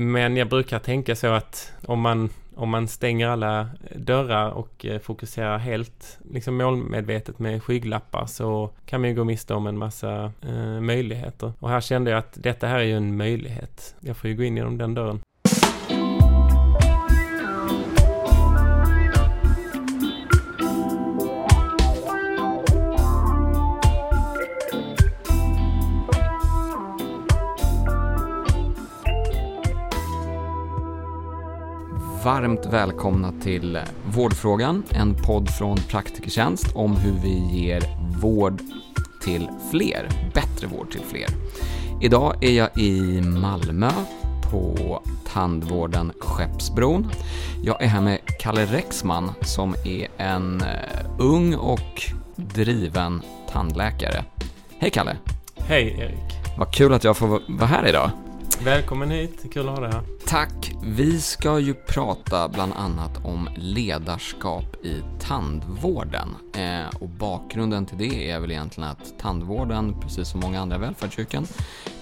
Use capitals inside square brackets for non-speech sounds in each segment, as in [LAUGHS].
Men jag brukar tänka så att om man, om man stänger alla dörrar och eh, fokuserar helt liksom målmedvetet med skygglappar så kan man ju gå miste om en massa eh, möjligheter. Och här kände jag att detta här är ju en möjlighet. Jag får ju gå in genom den dörren. Varmt välkomna till Vårdfrågan, en podd från Praktikertjänst om hur vi ger vård till fler, bättre vård till fler. Idag är jag i Malmö på Tandvården Skeppsbron. Jag är här med Kalle Rexman som är en eh, ung och driven tandläkare. Hej Kalle! Hej Erik! Vad kul att jag får vara här idag. Välkommen hit, kul att ha dig här. Tack! Vi ska ju prata bland annat om ledarskap i tandvården. Eh, och bakgrunden till det är väl egentligen att tandvården, precis som många andra välfärdsyrken,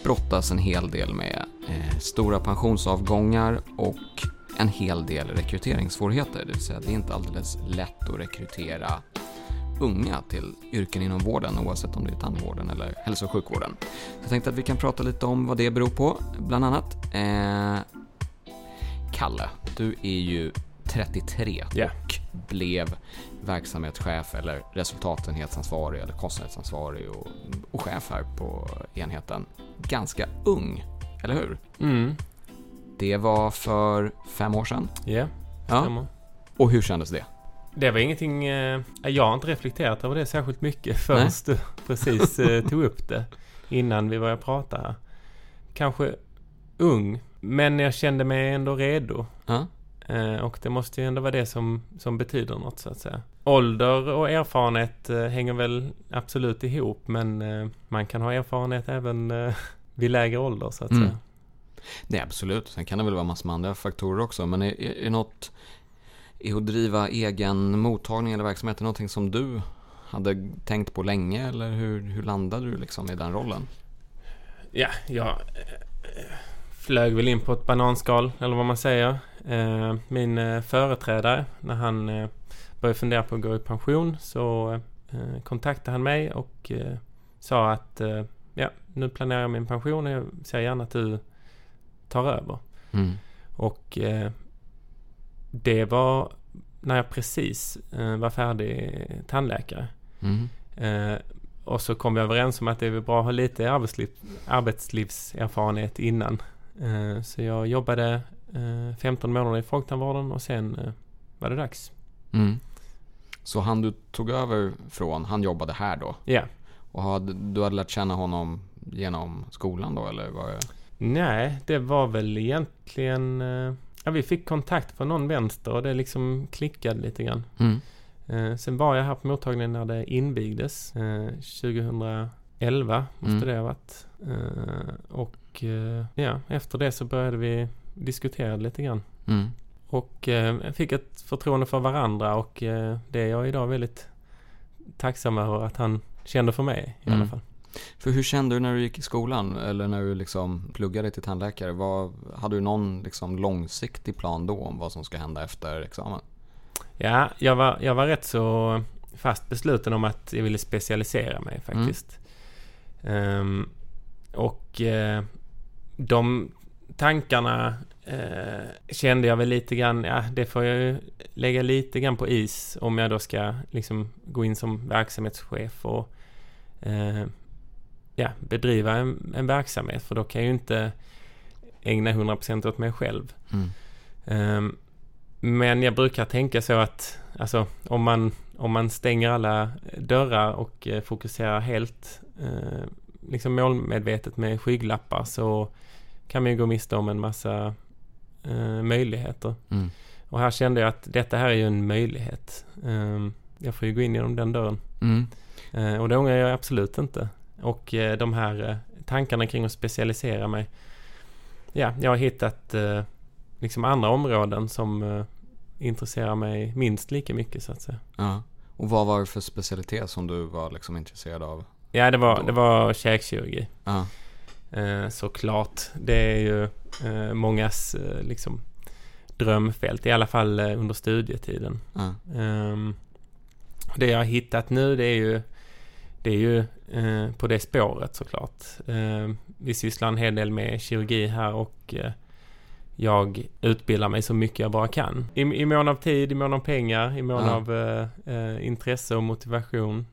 brottas en hel del med eh, stora pensionsavgångar och en hel del rekryteringssvårigheter. Det vill säga, det är inte alldeles lätt att rekrytera unga till yrken inom vården oavsett om det är tandvården eller hälso och sjukvården. Så jag tänkte att vi kan prata lite om vad det beror på, bland annat. Eh, Kalle, du är ju 33 yeah. och blev verksamhetschef eller resultatenhetsansvarig eller kostnadsansvarig och, och chef här på enheten ganska ung, eller hur? Mm. Det var för fem år sedan. Yeah, ja. Och hur kändes det? Det var ingenting, eh, jag har inte reflekterat över det särskilt mycket förrän du precis eh, tog upp det innan vi började prata här. Kanske ung, men jag kände mig ändå redo. Ja. Eh, och det måste ju ändå vara det som, som betyder något så att säga. Ålder och erfarenhet hänger väl absolut ihop men man kan ha erfarenhet även vid lägre ålder så att Mm. säga. Nej, absolut. Sen kan det väl vara massor med andra faktorer också. Men är, är, är något är att driva egen mottagning eller verksamhet någonting som du hade tänkt på länge eller hur, hur landade du liksom i den rollen? Ja, jag eh, flög väl in på ett bananskal eller vad man säger. Eh, min eh, företrädare när han började fundera på att gå i pension så kontaktade han mig och sa att ja, nu planerar jag min pension och jag ser gärna att du tar över. Mm. Och det var när jag precis eh, var färdig tandläkare. Mm. Eh, och så kom vi överens om att det är bra att ha lite arbetsliv, arbetslivserfarenhet innan. Eh, så jag jobbade eh, 15 månader i folktandvården och sen var det dags. Mm. Så han du tog över från, han jobbade här då? Ja. Och hade, du hade lärt känna honom genom skolan då eller? Var det... Nej, det var väl egentligen... Ja, vi fick kontakt på någon vänster och det liksom klickade lite grann. Mm. Eh, sen var jag här på mottagningen när det invigdes. Eh, 2011 måste Mm. det ha varit. Eh, och eh, ja, efter det så började vi diskutera lite grann. Mm. Och eh, fick ett förtroende för varandra och eh, det är jag idag väldigt tacksam över att han kände för mig i Mm. alla fall. För hur kände du när du gick i skolan eller när du liksom pluggade till tandläkare? Vad, hade du någon liksom långsiktig plan då om vad som ska hända efter examen? Ja, jag var, jag var rätt så fast besluten om att jag ville specialisera mig faktiskt. Ehm, och uh, de tankarna uh, kände jag väl lite grann, ja det får jag ju lägga lite grann på is om jag då ska liksom gå in som verksamhetschef och uh, ja, bedriva en, en verksamhet för då kan jag ju inte ägna 100% åt mig själv. Mm. Ehm, men jag brukar tänka så att alltså, om, man, om man stänger alla dörrar och eh, fokuserar helt eh, liksom målmedvetet med skygglappar så kan man ju gå miste om en massa eh, möjligheter. Mm. Och här kände jag att detta här är ju en möjlighet. Ehm, jag får ju gå in genom den dörren. Mm. Eh, och det ångrar jag absolut inte. Och eh, de här eh, tankarna kring att specialisera mig. Ja, jag har hittat eh, liksom andra områden som intresserar mig minst lika mycket så att säga. Ja. Och vad var det för specialitet som du var liksom intresserad av? Ja, det var, Då. det var käkkirurgi. Ja. Eh, såklart. Det är ju eh, mångas eh, liksom drömfält, i alla fall under studietiden. Ja. Ehm, det jag har hittat nu det är ju, det är ju eh, på det spåret såklart. Ehm, vi sysslar en hel del med kirurgi här och eh, jag utbildar mig så mycket jag bara kan. I, i mån av tid, i mån av pengar, i mån Ja. av eh, eh, intresse och motivation.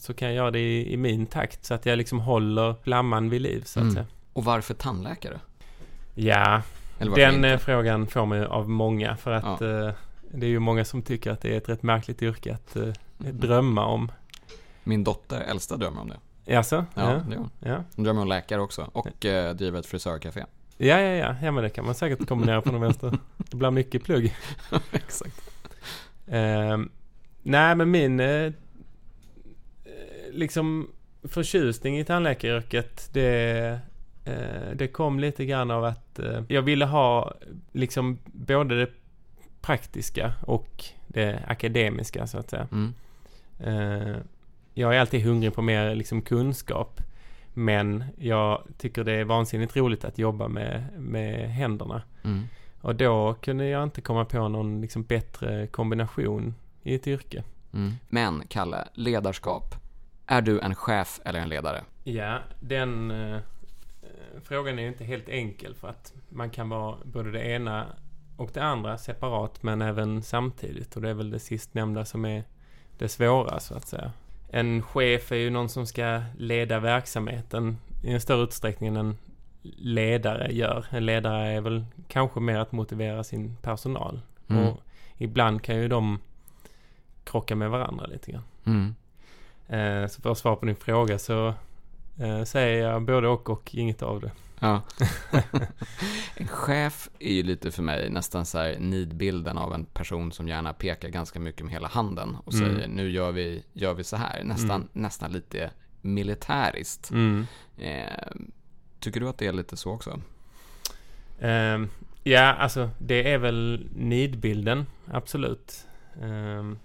så kan jag göra det i, i min takt så att jag liksom håller flamman vid liv så att Mm. säga. Och varför tandläkare? Ja, den inte? eh, frågan får man ju av många för att eh, det är ju många som tycker att det är ett rätt märkligt yrke att eh, drömma om. Min dotter, äldsta, drömmer om det. Jaså? Ja, Ja. det gör hon. Ja. Hon drömmer om läkare också och eh, driver ett frisörcafé. Ja, ja, ja, ja, men det kan man säkert kombinera på den vänster. Det blir mycket plugg. [LAUGHS] Exakt. Ehm, nej, men min eh, eh, liksom förtjusning i tandläkaryrket, det, eh, det kom lite grann av att eh, jag ville ha liksom både det praktiska och det akademiska så att säga. Mm. Jag är alltid hungrig på mer liksom, kunskap. Men jag tycker det är vansinnigt roligt att jobba med, med händerna. Mm. Och då kunde jag inte komma på någon liksom, bättre kombination i ett yrke. Mm. Men, Kalle, ledarskap. Är du en chef eller en ledare? Ja, den eh, frågan är ju inte helt enkel för att man kan vara både det ena och det andra separat men även samtidigt. Och det är väl det sistnämnda som är det svåra så att säga. En chef är ju någon som ska leda verksamheten i en större utsträckning än en ledare gör. En ledare är väl kanske mer att motivera sin personal. Mm. Och ibland kan ju de krocka med varandra lite grann. Mm. Eh, så för att svara på din fråga så eh, säger jag både och och inget av det. Ja. en [LAUGHS] chef är ju lite för mig nästan så här nidbilden av en person som gärna pekar ganska mycket med hela handen och Mm. säger nu gör vi, gör vi så här. Nästan, Mm. nästan lite militäriskt. Mm. Eh, tycker du att det är lite så också? Ehm, ja, alltså det är väl nidbilden, absolut. Ehm,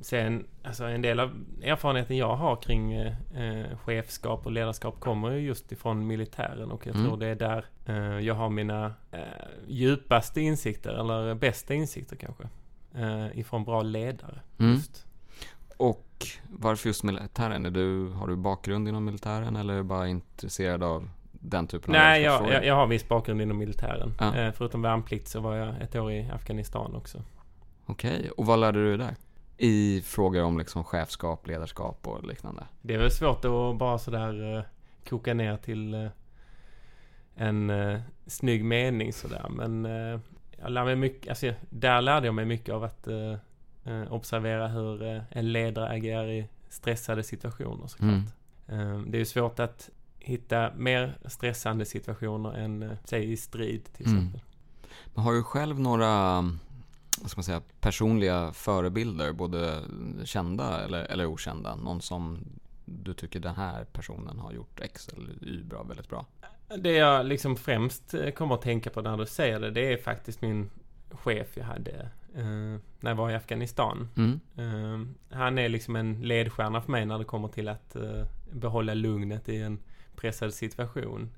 sen, alltså en del av erfarenheten jag har kring eh, eh, chefskap och ledarskap kommer ju just ifrån militären och jag Mm. tror det är där eh, jag har mina eh, djupaste insikter, eller bästa insikter kanske. Eh, ifrån bra ledare. Mm. Just. Och varför just militären? Är du, har du bakgrund inom militären eller är du bara intresserad av den typen av Nej, jag, jag, jag har viss bakgrund inom militären. Ja. Eh, förutom värnplikt så var jag ett år i Afghanistan också. Okej, och vad lärde du dig där? I frågor om liksom chefskap, ledarskap och liknande. Det är väl svårt att bara sådär uh, koka ner till eh, en uh, snygg mening sådär. Men eh, jag lär mig mycket, alltså, där lärde jag mig mycket av att eh, observera hur en ledare agerar i stressade situationer såklart. Mm. Det är ju svårt att hitta mer stressande situationer än, säg i strid till Mm. exempel. Men har du själv några, vad ska man säga, personliga förebilder, både kända eller, eller okända? Någon som du tycker den här personen har gjort X eller Y bra, väldigt bra? Det jag liksom främst eh, kommer att tänka på när du säger det, det är faktiskt min chef jag hade eh, när jag var i Afghanistan. Mm. Eh, han är liksom en ledstjärna för mig när det kommer till att eh, behålla lugnet i en pressad situation.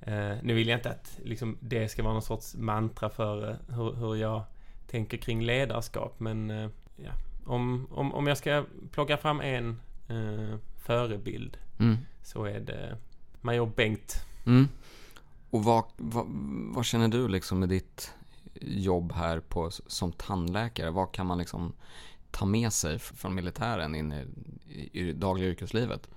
Eh, nu vill jag inte att liksom, det ska vara någon sorts mantra för eh, hur, hur jag tänker kring ledarskap, men eh, ja, om, om, om jag ska plocka fram en eh, förebild Mm. så är det Major Bengt. Mm. Och vad, vad, vad känner du liksom med ditt jobb här på, som tandläkare? Vad kan man liksom ta med sig från militären in i, i, i dagliga yrkeslivet?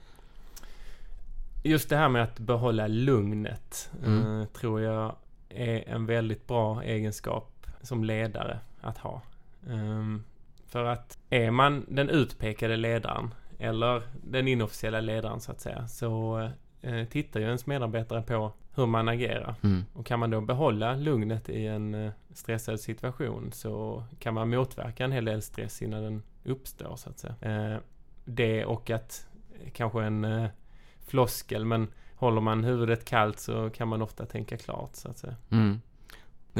Just det här med att behålla lugnet Mm. eh, tror jag är en väldigt bra egenskap som ledare att ha. Ehm, för att är man den utpekade ledaren eller den inofficiella ledaren så att säga så eh, tittar ju ens medarbetare på hur man agerar. Mm. Och kan man då behålla lugnet i en eh, stressad situation så kan man motverka en hel del stress innan den uppstår så att säga. Eh, det och att kanske en eh, floskel men håller man huvudet kallt så kan man ofta tänka klart så att säga. Mm.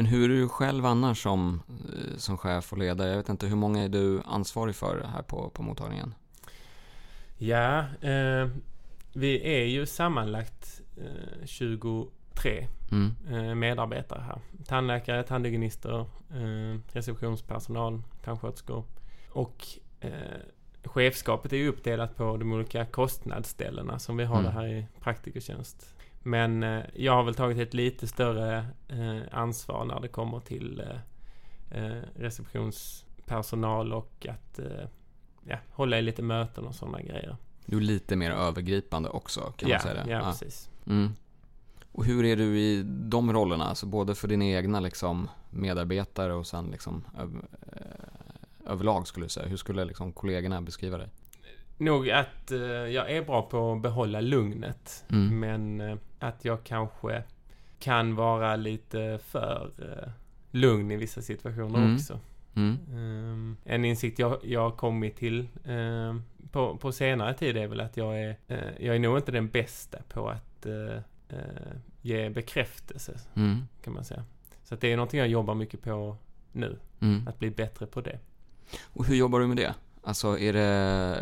Men hur är du själv annars som, eh, som chef och ledare? Jag vet inte, hur många är du ansvarig för här på, på mottagningen? Ja, eh, vi är ju sammanlagt eh, 23 Mm. eh, medarbetare här. Tandläkare, tandhygienister, eh, receptionspersonal, tandsköterskor. Och eh, chefskapet är ju uppdelat på de olika kostnadsställena som vi har Mm. det här i praktikertjänst. Men eh, jag har väl tagit ett lite större eh, ansvar när det kommer till eh, eh, receptionspersonal och att eh, ja, hålla i lite möten och sådana grejer. Du är lite mer övergripande också, kan ja, man säga det? ja, precis. Mm. Och hur är du i de rollerna? Alltså både för dina egna liksom, medarbetare och sen liksom, öv, överlag skulle du säga. Hur skulle liksom, kollegorna beskriva dig? Nog att eh, jag är bra på att behålla lugnet. Mm. Men eh, att jag kanske kan vara lite för eh, lugn i vissa situationer Mm. också. Mm. Ehm, en insikt jag, jag har kommit till ehm, på, på senare tid är väl att jag är, eh, jag är nog inte den bästa på att eh, eh, ge bekräftelse, Mm. kan man säga. Så det är någonting jag jobbar mycket på nu, Mm. att bli bättre på det. Och hur jobbar du med det? Alltså är det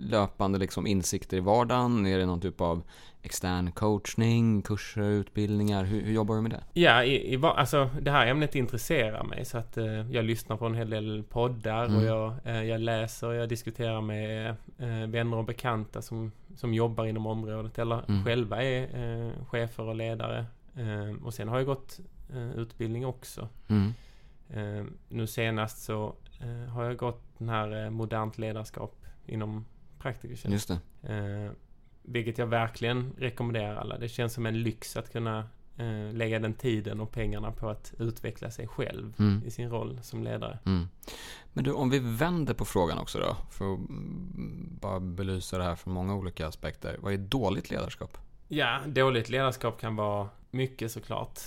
löpande liksom insikter i vardagen? Är det någon typ av extern coachning, kurser, utbildningar? Hur, hur jobbar du med det? Ja, i, i, alltså det här ämnet intresserar mig så att eh, jag lyssnar på en hel del poddar Mm. och jag, eh, jag läser, jag diskuterar med eh, vänner och bekanta som, som jobbar inom området eller Mm. själva är eh, chefer och ledare. Eh, och sen har jag gått eh, utbildning också. Mm. Nu senast så har jag gått den här eh, modernt ledarskap inom praktikertjänst. Just det. Eh, vilket jag verkligen rekommenderar alla. Det känns som en lyx att kunna eh, lägga den tiden och pengarna på att utveckla sig själv Mm. i sin roll som ledare. Mm. Men du, om vi vänder på frågan också då, för att bara belysa det här från många olika aspekter. Vad är dåligt ledarskap? Ja, dåligt ledarskap kan vara mycket såklart.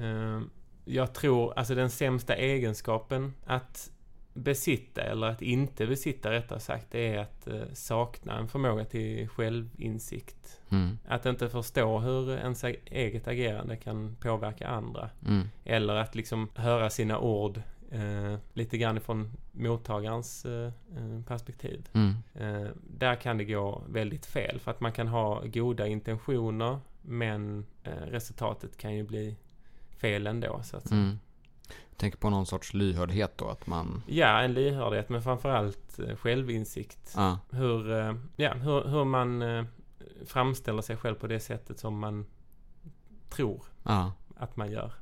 Eh, jag tror, alltså den sämsta egenskapen att besitta, eller att inte besitta rättare sagt, det är att eh, sakna en förmåga till självinsikt. Mm. Att inte förstå hur ens eget agerande kan påverka andra. Mm. Eller att liksom höra sina ord eh, lite grann ifrån mottagarens eh, eh, perspektiv. Mm. Eh, där kan det gå väldigt fel för att man kan ha goda intentioner men resultatet kan ju bli fel ändå så att säga. Jag tänker på någon sorts lyhördhet då, att man... Ja, en lyhördhet men framförallt eh, självinsikt. Ja, Hur, eh, ja, hur, hur man eh, framställer sig själv på det sättet som man tror ja. att man gör.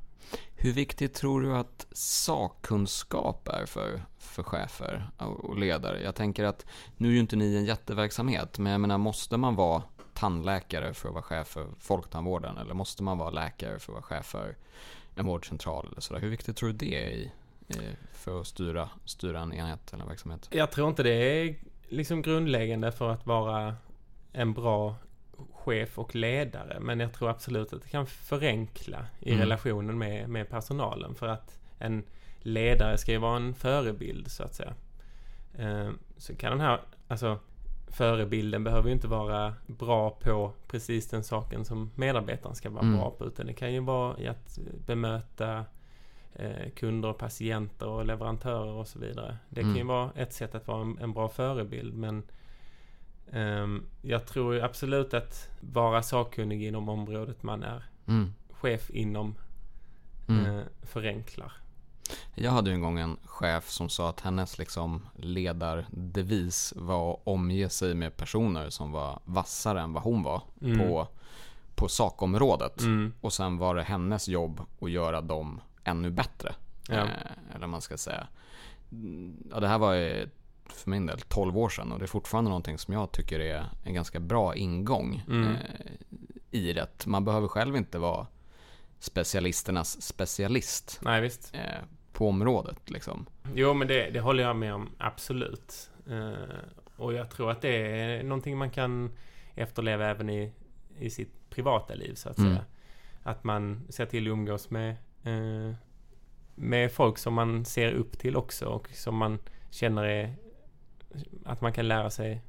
Hur viktigt tror du att sakkunskap är för, för chefer och ledare? Jag tänker att nu är ju inte ni en jätteverksamhet, men jag menar måste man vara tandläkare för att vara chef för folktandvården? Eller måste man vara läkare för att vara chef för en vårdcentral? Eller sådär? Hur viktigt tror du det är i, i, för att styra, styra en enhet eller en verksamhet? Jag tror inte det är liksom grundläggande för att vara en bra chef och ledare. Men jag tror absolut att det kan förenkla i Mm. relationen med, med personalen. För att en ledare ska ju vara en förebild så att säga. Eh, Så kan den här, alltså förebilden behöver ju inte vara bra på precis den saken som medarbetaren ska vara Mm. bra på. Utan det kan ju vara i att bemöta eh, kunder och patienter och leverantörer och så vidare. Det kan ju Mm. vara ett sätt att vara en, en bra förebild men ehm, jag tror absolut att vara sakkunnig inom området man är Mm. chef inom Mm. eh, förenklar. Jag hade ju en gång en chef som sa att hennes liksom ledardevis var att omge sig med personer som var vassare än vad hon var Mm. på, på sakområdet. Mm. Och sen var det hennes jobb att göra dem ännu bättre. Ja. Eh, eller man ska säga. Ja, det här var ju för min del 12 år sedan och det är fortfarande någonting som jag tycker är en ganska bra ingång Mm. eh, i det. Man behöver själv inte vara specialisternas specialist Nej visst. eh, på området liksom. Jo men det, det håller jag med om absolut. Eh, och jag tror att det är någonting man kan efterleva även i, i sitt privata liv så att Mm. säga. Att man ser till att umgås med, eh, med folk som man ser upp till också och som man känner är att man kan lära sig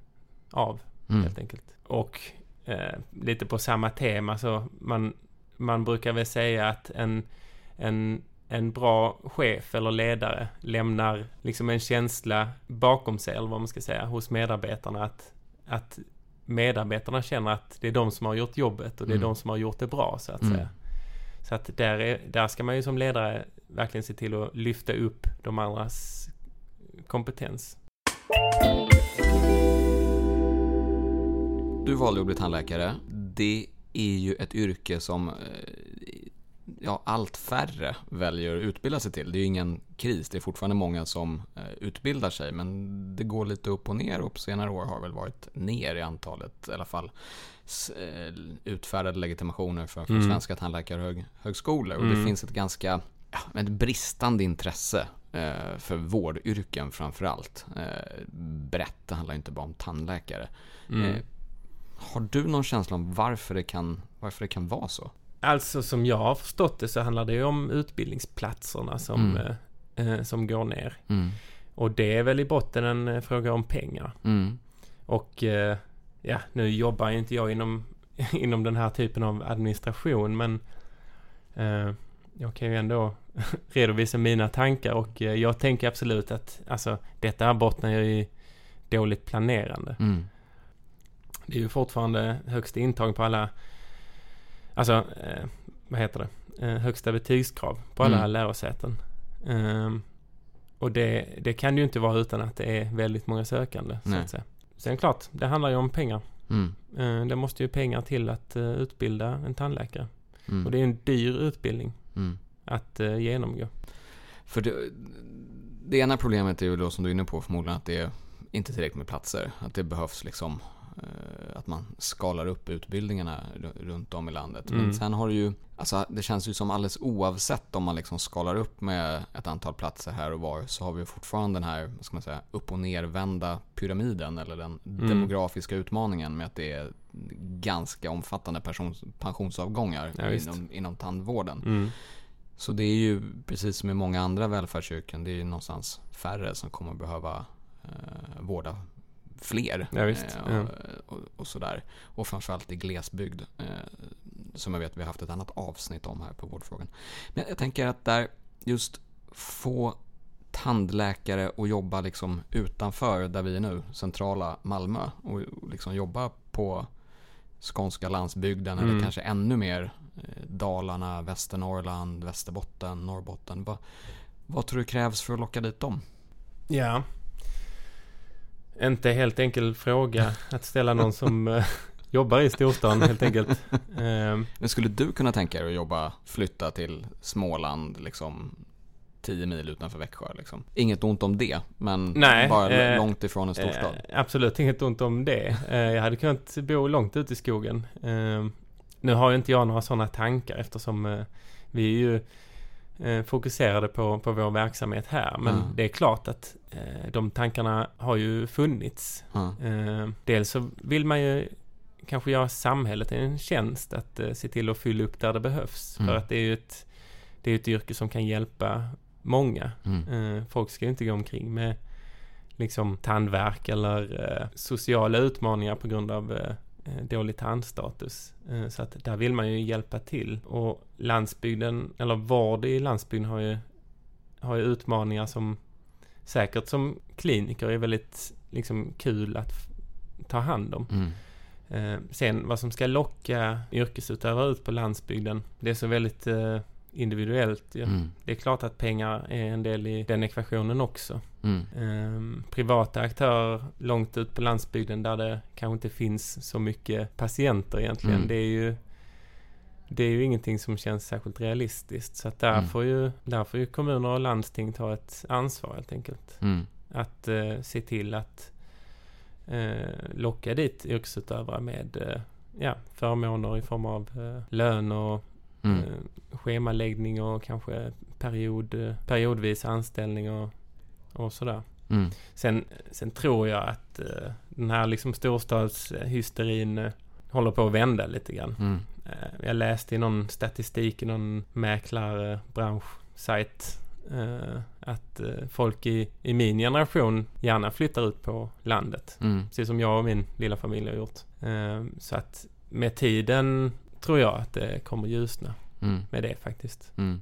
av Mm. helt enkelt. Och eh, lite på samma tema så man, man brukar väl säga att en, en, en bra chef eller ledare lämnar liksom en känsla bakom sig, eller vad man ska säga, hos medarbetarna att, att medarbetarna känner att det är de som har gjort jobbet och det är Mm. de som har gjort det bra så att Mm. säga. Så att där, är, där ska man ju som ledare verkligen se till att lyfta upp de andras kompetens. Du valde att bli tandläkare. Det är ju ett yrke som eh, ja, allt färre väljer att utbilda sig till. Det är ju ingen kris. Det är fortfarande många som eh, utbildar sig, men det går lite upp och ner och på senare år har väl varit ner i antalet, i alla fall eh, utfärdade legitimationer för, för Mm. svenska tandläkarhögskolor. Och det Mm. finns ett ganska ja, ett bristande intresse eh, för vårdyrken framför allt. Eh, brett, det handlar inte bara om tandläkare. Mm. Har du någon känsla om varför det kan, varför det kan vara så? Alltså som jag har förstått det så handlar det ju om utbildningsplatserna som, Mm. eh, eh, som går ner. Mm. Och det är väl i botten en eh, fråga om pengar. Mm. Och eh, ja, nu jobbar ju inte jag inom, [LAUGHS] inom den här typen av administration men eh, jag kan ju ändå [LAUGHS] redovisa mina tankar och eh, jag tänker absolut att alltså, detta här bottnar ju i dåligt planerande. Mm. Det är ju fortfarande högst intag på alla, alltså eh, vad heter det, eh, högsta betygskrav på alla Mm. lärosäten. Ehm, och det, det kan ju inte vara utan att det är väldigt många sökande. Så Nej. att säga. Sen klart, det handlar ju om pengar. Mm. Eh, det måste ju pengar till att eh, utbilda en tandläkare. Mm. Och det är en dyr utbildning Mm. att eh, genomgå. För det, det ena problemet är ju då som du är inne på förmodligen att det är inte tillräckligt med platser. Att det behövs liksom att man skalar upp utbildningarna ru- runt om i landet. Men Mm. sen har du ju, alltså det känns ju som alldeles oavsett om man liksom skalar upp med ett antal platser här och var så har vi fortfarande den här, vad ska man säga, upp och nervända pyramiden eller den Mm. demografiska utmaningen med att det är ganska omfattande persons, pensionsavgångar Ja, inom, inom tandvården. Mm. Så det är ju precis som i många andra välfärdsyrken, det är ju någonstans färre som kommer behöva eh, vårda fler. Ja, visst. Eh, Ja. och, och, och sådär. Och framförallt i glesbygd. Eh, som jag vet vi har haft ett annat avsnitt om här på Vårdfrågan. Men jag tänker att där just få tandläkare att jobba liksom utanför där vi är nu, centrala Malmö. Och, och liksom jobba på skånska landsbygden eller Mm. kanske ännu mer eh, Dalarna, Västernorrland, Västerbotten, Norrbotten. Vad, vad tror du krävs för att locka dit dem? Ja. Inte helt enkel fråga att ställa någon som eh, jobbar i storstan helt enkelt. Ehm, Men skulle du kunna tänka dig att jobba, flytta till Småland, liksom 10 mil utanför Växjö liksom? Inget ont om det, men Nej, bara eh, långt ifrån en storstad. Eh, absolut inget ont om det. Eh, jag hade kunnat bo långt ute i skogen. Eh, nu har ju inte jag några sådana tankar eftersom eh, vi är ju fokuserade på, på vår verksamhet här. Men Mm. det är klart att eh, de tankarna har ju funnits. Ja. Eh, dels så vill man ju kanske göra samhället en tjänst att eh, se till att fylla upp där det behövs. Mm. För att det är ju ett, det är ett yrke som kan hjälpa många. Mm. Eh, folk ska ju inte gå omkring med liksom tandvärk eller eh, sociala utmaningar på grund av eh, eh, dålig tandstatus. Eh, så att där vill man ju hjälpa till. Och landsbygden, eller vård i landsbygden har ju, har ju utmaningar som säkert som kliniker är väldigt liksom kul att ta hand om. Mm. Eh, sen vad som ska locka yrkesutövare ut på landsbygden, det är så väldigt eh, individuellt. ju. Mm. Det är klart att pengar är en del i den ekvationen också. Mm. Ehm, privata aktörer långt ut på landsbygden där det kanske inte finns så mycket patienter egentligen. Mm. Det är ju det är ju ingenting som känns särskilt realistiskt. Så att där, Mm. får ju, där får ju kommuner och landsting ta ett ansvar helt enkelt. Mm. Att eh, se till att eh, locka dit yrkesutövare med eh, ja, förmåner i form av eh, lön och Mm. eh, schemaläggning och kanske period, eh, periodvis anställning och, och sådär. Mm. Sen, sen tror jag att eh, den här liksom storstadshysterin håller på att vända lite grann. Mm. Jag läste i någon statistik i någon mäklarbranschsajt eh, att folk i, i min generation gärna flyttar ut på landet. Mm. Precis som jag och min lilla familj har gjort. Så att med tiden tror jag att det kommer ljusna Mm. med det faktiskt. Mm.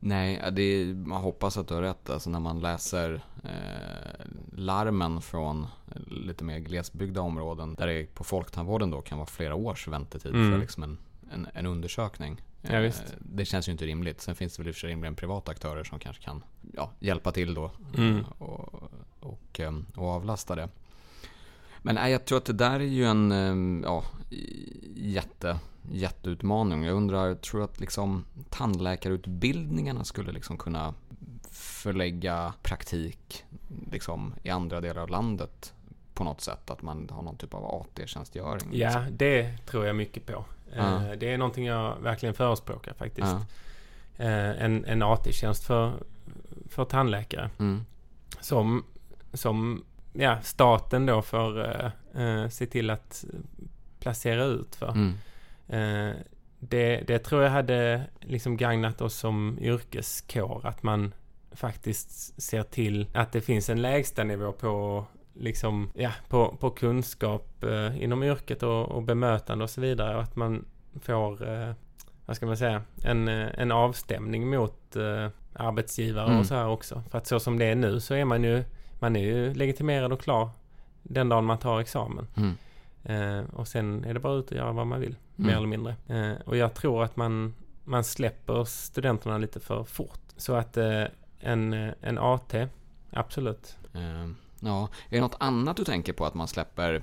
Nej, är, man hoppas att du har rätt. Alltså när man läser eh, larmen från lite mer glesbyggda områden där det på folktandvården då kan vara flera års väntetid Mm. för liksom en, en, en undersökning. Ja. Eh, Det känns ju inte rimligt. Sen finns det väl i och för sig rimligen privata aktörer som kanske kan ja, hjälpa till då Mm. eh, och, och, eh, och avlasta det. Men nej, jag tror att det där är ju en eh, ja, jätte, jätteutmaning. Jag undrar, tror att liksom tandläkarutbildningarna skulle liksom kunna förlägga praktik liksom i andra delar av landet på något sätt. Att man har någon typ av AT-tjänstgöring. liksom. Ja, det tror jag mycket på. Ja. Eh, Det är någonting jag verkligen förespråkar faktiskt. Ja. Eh, En, en AT-tjänst för, för tandläkare. Mm. Som, som ja, staten då får eh, eh, se till att placera ut för. Mm. Eh, det, det tror jag hade liksom gagnat oss som yrkeskår. Att man faktiskt ser till att det finns en lägsta nivå på liksom, ja, på, på kunskap eh, inom yrket och, och bemötande och så vidare. Och att man får, eh, vad ska man säga, en, eh, en avstämning mot eh, arbetsgivare Mm. och så här också. För att så som det är nu så är man ju, man är ju legitimerad och klar den dagen man tar examen. Mm. Eh, och sen är det bara ut och göra vad man vill, Mm. mer eller mindre. Eh, och jag tror att man, man släpper studenterna lite för fort. Så att eh, en, eh, en AT, absolut. Eh, Ja, är det något annat du tänker på att man släpper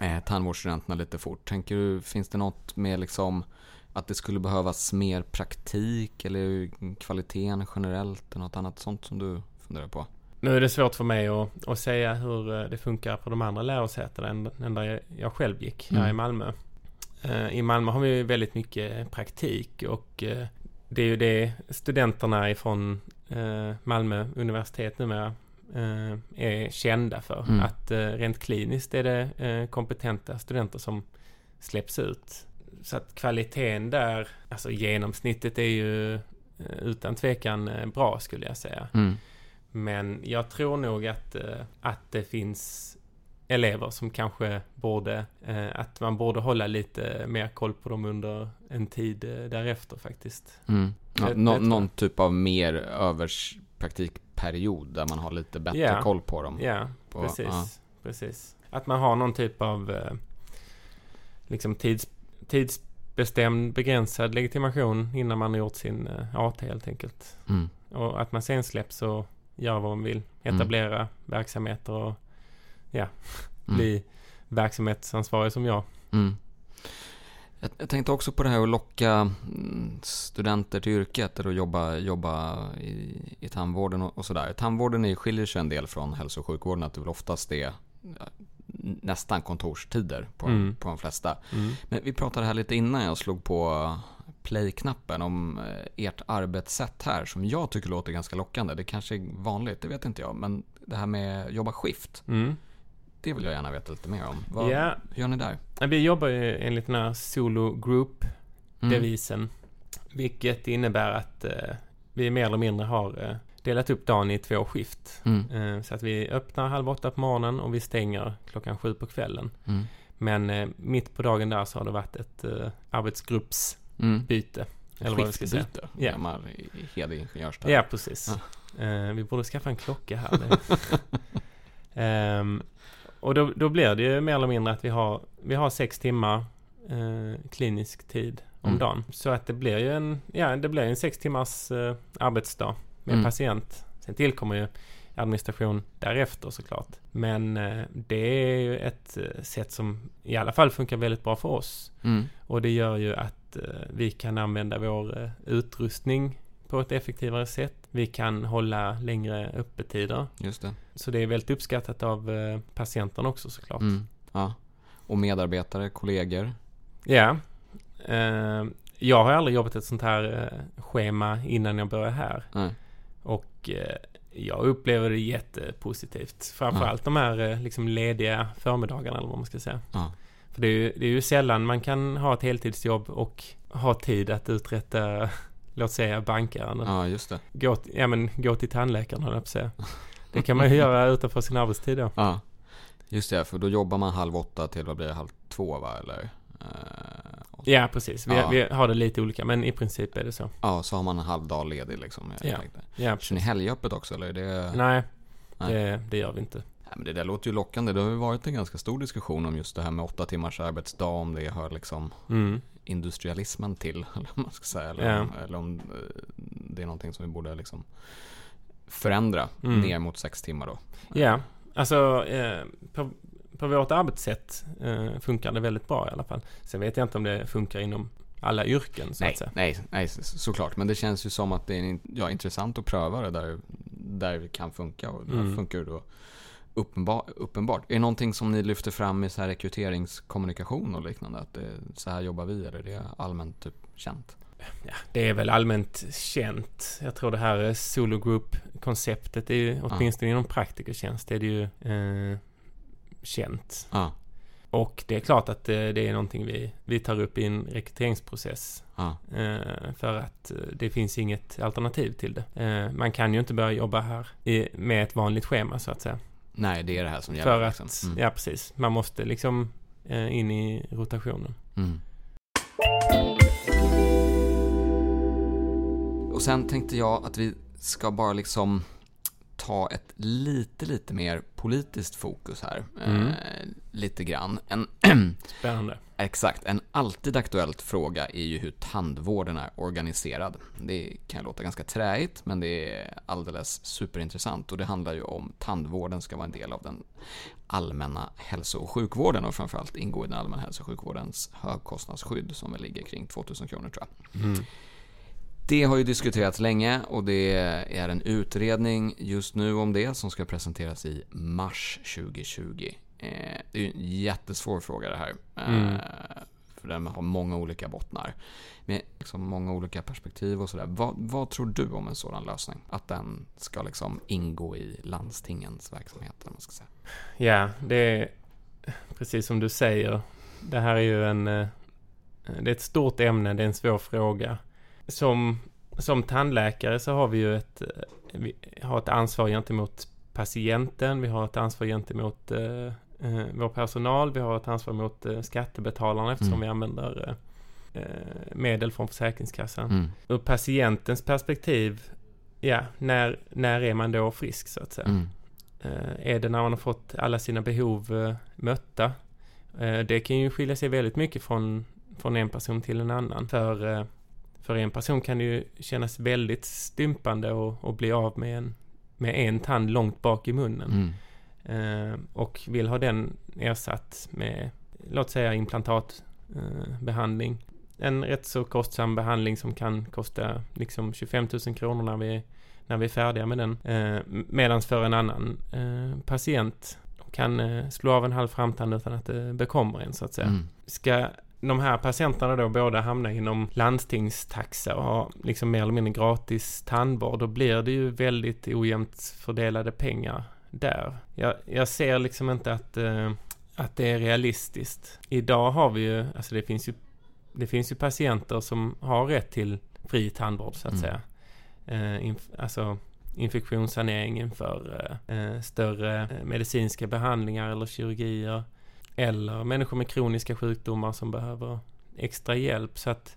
eh, tandvårdsstudenterna lite fort? Tänker du, finns det något med liksom att det skulle behövas mer praktik eller kvaliteten generellt eller något annat sånt som du funderar på? Nu är det svårt för mig att, att säga hur eh, det funkar på de andra lärosätena än, än där jag, själv gick, här Mm. i Malmö. Eh, I Malmö har vi väldigt mycket praktik och eh, det är ju det studenterna ifrån Malmö universitet numera är kända för. Mm. Att rent kliniskt är det kompetenta studenter som släpps ut. Så att kvaliteten där, alltså genomsnittet är ju utan tvekan bra skulle jag säga. Mm. Men jag tror nog att, eh, att det finns elever som kanske borde, eh, att man borde hålla lite mer koll på dem under en tid eh, därefter faktiskt. Mm. Ja, Det- nå- det någon typ av mer överspraktikperiod där man har lite bättre Ja. koll på dem. Ja, På- precis. ja. precis. Att man har någon typ av liksom tids, tidsbestämd begränsad legitimation innan man har gjort sin AT helt enkelt. Mm. Och att man sen släpps och gör vad man vill. Etablera verksamheter och ja, Mm. bli verksamhetsansvarig som jag. Mm. Jag, tänkte också på det här att locka mm, studenter till yrket eller att jobba, jobba i, i tandvården och, och sådär. Tandvården är, skiljer sig en del från hälso och sjukvården att det väl oftast är nästan kontorstider på, Mm. på de flesta. Mm. Men vi pratade här lite innan jag slog på play-knappen om eh, ert arbetssätt här som jag tycker låter ganska lockande. Det kanske är vanligt, det vet inte jag. Men det här med jobba skift, Mm. det vill jag gärna veta lite mer om. Vad Ja, hur gör ni där? vi jobbar ju enligt den här solo group Mm. Vilket innebär att eh, vi mer eller mindre har eh, delat upp dagen i två skift. Mm. Eh, så att vi öppnar halv åtta på morgonen och vi stänger klockan sju på kvällen. Mm. Men eh, mitt på dagen där så har det varit ett eh, Mm. Eller vad vi ska säga. Ja. Gammal hedig ingenjörsterm. Ja, precis. Eh, vi borde skaffa en klocka här. [LAUGHS] Ehm, och då, då blir det ju mer eller mindre att vi har, vi har sex timmar eh, klinisk tid om Mm. dagen. Så att det blir ju en, ja, det blir en sex timmars eh, arbetsdag med Mm. patient. Sen tillkommer ju administration därefter såklart. Men eh, det är ju ett eh, sätt som i alla fall funkar väldigt bra för oss. Mm. Och det gör ju att eh, vi kan använda vår eh, utrustning på ett effektivare sätt. Vi kan hålla längre öppettider. Just det. Så det är väldigt uppskattat av eh, patienterna också såklart. Mm. Ja. Och medarbetare, kollegor. Ja. Jag har aldrig jobbat ett sånt här schema innan jag började här. Nej. Och jag upplever det jättepositivt. Framförallt de här liksom lediga förmiddagarna eller vad man ska säga. Ja. För det är, ju, det är ju sällan man kan ha ett heltidsjobb och ha tid att uträtta, [LAUGHS] låt säga bankärenden. ja, just det. Gå, ja, men, gå till tandläkaren höll jag på att säga. Det kan man ju [LAUGHS] göra utanför sin arbetstid då. Ja. Just det, för då jobbar man halv åtta till vad blir det, halv två va? Eller? Eh, Ja, precis. Vi, Ja. vi har det lite olika, men i princip är det så. ja, så har man en halv dag ledig liksom. Jag Ja. tänkte. Ja, Kör ni helgöppet också eller? Är det... Nej, Nej. Det, det gör vi inte. Men det där låter ju lockande. Det har ju varit en ganska stor diskussion om just det här med åtta timmars arbetsdag, om det hör liksom Mm. industrialismen till, [LAUGHS] eller man ska säga. Eller, om, eller om eh, det är någonting som vi borde liksom förändra Mm. ner mot sex timmar då. Ja, alltså eh, på, på vårt arbetssätt eh, funkar det väldigt bra i alla fall. Sen vet jag inte om det funkar inom alla yrken så Nej, att säga. nej, nej, så- såklart. Men det känns ju som att det är ja, intressant att pröva det där, där det kan funka. Och det Mm. funkar ju då uppenbar, uppenbart. Är det någonting som ni lyfter fram i så här rekryteringskommunikation och liknande? Att det, så här jobbar vi, eller är det allmänt typ känt? Ja, det är väl allmänt känt. Jag tror det här solo group-konceptet är ju, åtminstone inom praktikertjänst, är det ju eh, känt. Ja, Och det är klart att eh, det är någonting vi, vi tar upp i en rekryteringsprocess. ja, Eh, för att eh, det finns inget alternativ till det. Man kan ju inte börja jobba här med ett vanligt schema så att säga. Nej, det är det här som gäller. För att, liksom. Mm. ja precis. Man måste liksom eh, in i rotationen. Mm. Och sen tänkte jag att vi ska bara liksom ta ett lite, lite mer politiskt fokus här. Mm. Eh, lite grann. En, [CLEARS THROAT] Spännande. exakt, en alltid aktuellt fråga är ju hur tandvården är organiserad. Det kan låta ganska träigt, men det är alldeles superintressant. Och det handlar ju om tandvården ska vara en del av den allmänna hälso och sjukvården och framförallt ingå i den allmänna hälso och sjukvårdens högkostnadsskydd som väl ligger kring 2000 kronor tror jag. Mm. Det har ju diskuterats länge och det är en utredning just nu om det som ska presenteras i mars 2020. Eh, Det är ju en jättesvår fråga det här. Eh, Mm. För den har många olika bottnar. Med liksom många olika perspektiv och sådär. Vad, vad tror du om en sådan lösning? Att den ska liksom ingå i landstingens verksamhet, eller man ska säga. Ja, det är precis som du säger. Det här är ju en... eh, Det är ett stort ämne, det är en svår fråga. Som, som tandläkare så har vi ju ett, vi har ett ansvar gentemot patienten, vi har ett ansvar gentemot eh, eh, vår personal, vi har ett ansvar mot eh, skattebetalarna eftersom Mm. vi använder eh, eh, medel från Försäkringskassan. Mm. Ur patientens perspektiv, ja, när, när är man då frisk så att säga? Mm. Eh, Är det när man har fått alla sina behov eh, mötta? Det kan ju skilja sig väldigt mycket från, från en person till en annan. För, för en person kan det ju kännas väldigt stympande att bli av med en, med en tand långt bak i munnen. Mm. Eh, Och vill ha den ersatt med, låt säga implantatbehandling. En rätt så kostsam behandling som kan kosta liksom 25 000 kronor när vi, när vi är färdiga med den. Eh, Medan för en annan eh, patient kan eh, slå av en halv framtand utan att det bekommer en så att säga. Mm. Ska de här patienterna då båda hamna inom landstingstaxa och ha liksom mer eller mindre gratis tandvård, då blir det ju väldigt ojämnt fördelade pengar där. Jag, jag ser liksom inte att, eh, att det är realistiskt. Idag har vi ju, alltså det finns ju, det finns ju patienter som har rätt till fri tandvård så att Mm. säga. Eh, inf- alltså infektionssanering inför eh, eh, större eh, medicinska behandlingar eller kirurgier. Eller människor med kroniska sjukdomar som behöver extra hjälp. Så att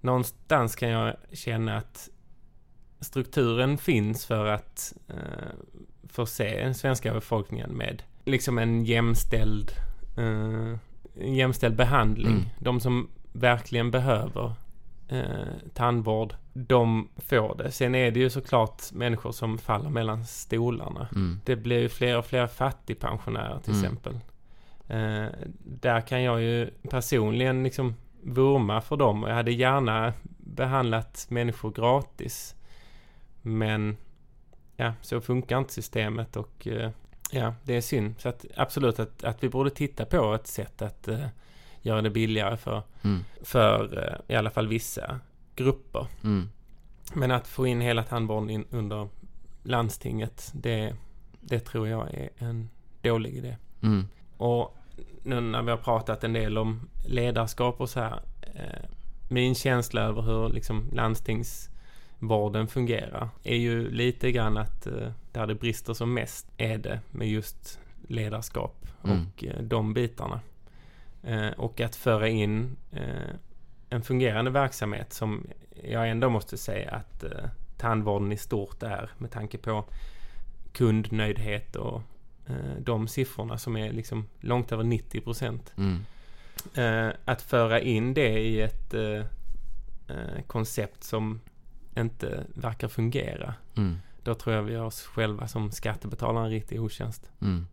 någonstans kan jag känna att strukturen finns för att eh, förse den svenska befolkningen med liksom en jämställd, eh, en jämställd behandling. Mm. De som verkligen behöver eh, tandvård, de får det. Sen är det ju såklart människor som faller mellan stolarna. Mm. Det blir ju fler och fler fattigpensionärer till Mm. exempel. Eh, där kan jag ju personligen liksom vurma för dem. Jag hade gärna behandlat människor gratis. Men ja, så funkar inte systemet och eh, ja, det är synd. Så att absolut att, att vi borde titta på ett sätt att eh, göra det billigare för, Mm. för eh, i alla fall vissa grupper. Mm. Men att få in hela tandvården under landstinget, det, det tror jag är en dålig idé. Mm. Och nu när vi har pratat en del om ledarskap och så här. Eh, min känsla över hur liksom landstingsvården fungerar är ju lite grann att eh, där det brister som mest är det med just ledarskap Mm. och eh, de bitarna. Eh, och att föra in en fungerande verksamhet som jag ändå måste säga att tandvården i stort är med tanke på kundnöjdhet och de siffrorna som är liksom långt över 90 procent. Mm. Eh, att föra in det i ett eh, eh, koncept som inte verkar fungera. Mm. Då tror jag vi gör oss själva som skattebetalare en riktig otjänst. Mm.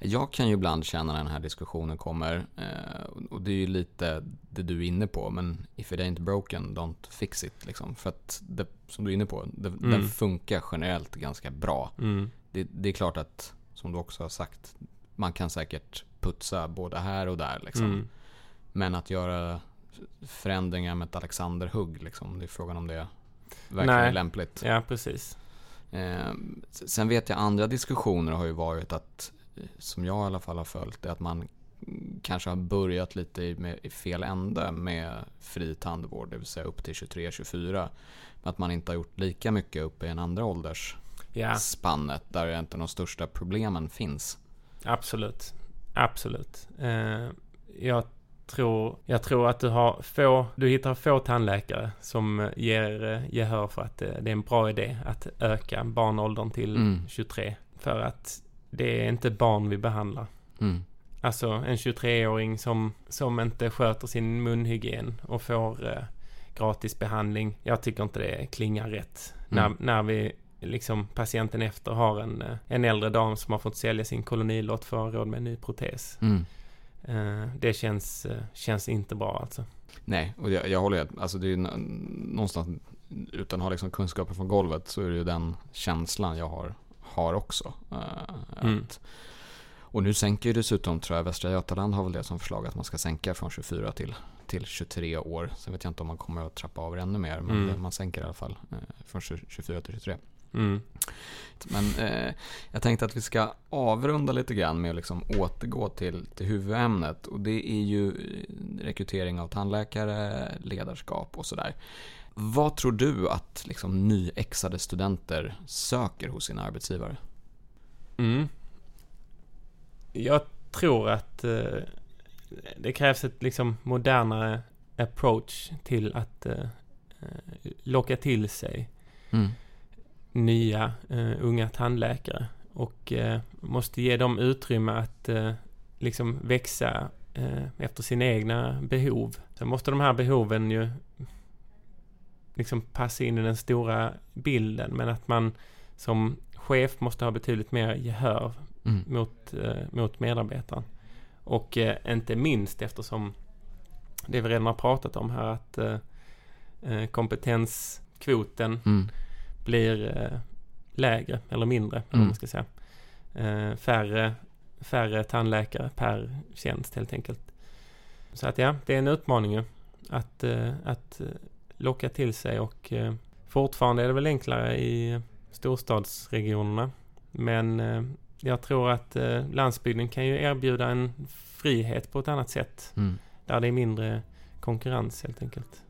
Jag kan ju ibland känna när den här diskussionen kommer, eh, och det är ju lite det du är inne på, men if it ain't broken, don't fix it. Liksom. För att, det, som du är inne på, det, Mm. den funkar generellt ganska bra. Mm. Det, det är klart att, som du också har sagt, man kan säkert putsa både här och där. Liksom. Mm. Men att göra förändringar med ett Alexander-hugg, liksom, det är frågan om det verkligen Nej. är lämpligt. Ja, precis. Eh, sen vet jag andra diskussioner har ju varit att, som jag i alla fall har följt, är att man kanske har börjat lite i, med, i fel ände med fri tandvård, det vill säga upp till 23-24. Men att man inte har gjort lika mycket uppe i en andra åldersspannet Ja, där inte de största problemen finns. absolut. Absolut. Eh, jag, tror, jag tror att du har få, du hittar få tandläkare som eh, ger eh, gehör för att eh, det är en bra idé att öka barnåldern till Mm. 23. För att det är inte barn vi behandlar. Mm. Alltså en 23-åring som, som inte sköter sin munhygien och får eh, gratis behandling. Jag tycker inte det klingar rätt. Mm. När, när vi liksom patienten efter har en, eh, en äldre dam som har fått sälja sin kolonilott för att ha råd med en ny protes. Mm. Eh, det känns, eh, känns inte bra alltså. Nej, och jag, jag håller med. Alltså det är någonstans, utan att ha liksom kunskaper från golvet, så är det ju den känslan jag har, har också. Mm. att, och nu sänker ju dessutom, tror jag, Västra Götaland har väl det som förslag att man ska sänka från 24 till, till 23 år. Sen vet jag inte om man kommer att trappa av det ännu mer, men Mm. man sänker i alla fall från 20 24 till 23. Mm. Men eh, jag tänkte att vi ska avrunda lite grann med att liksom återgå till, till huvudämnet. Och det är ju eh, rekrytering av tandläkare, ledarskap och sådär. Vad tror du att liksom, nyexade studenter söker hos sina arbetsgivare? Mm. Jag tror att eh, det krävs ett liksom modernare approach till att eh, eh, locka till sig Mm. Nya eh, unga tandläkare och eh, måste ge dem utrymme att eh, liksom växa efter sina egna behov. Sen måste de här behoven ju liksom passa in i den stora bilden men att man som chef måste ha betydligt mer gehör Mm. mot, mot medarbetaren. Och inte minst eftersom det vi redan har pratat om här att kompetenskvoten Mm. Blir eh, lägre eller mindre, eller Mm. man ska säga. Eh, färre, färre tandläkare per tjänst helt enkelt. Så att ja, det är en utmaning ju. Att, eh, att eh, locka till sig och eh, fortfarande är det väl enklare i storstadsregionerna. Men eh, jag tror att landsbygden kan ju erbjuda en frihet på ett annat sätt. Mm. Där det är mindre konkurrens helt enkelt.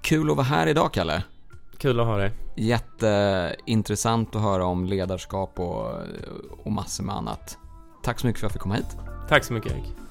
Kul att vara här idag, Kalle. Kul att ha dig. Jätteintressant att höra om ledarskap och, och massor med annat. Tack så mycket för att jag fick komma hit. Tack så mycket Erik.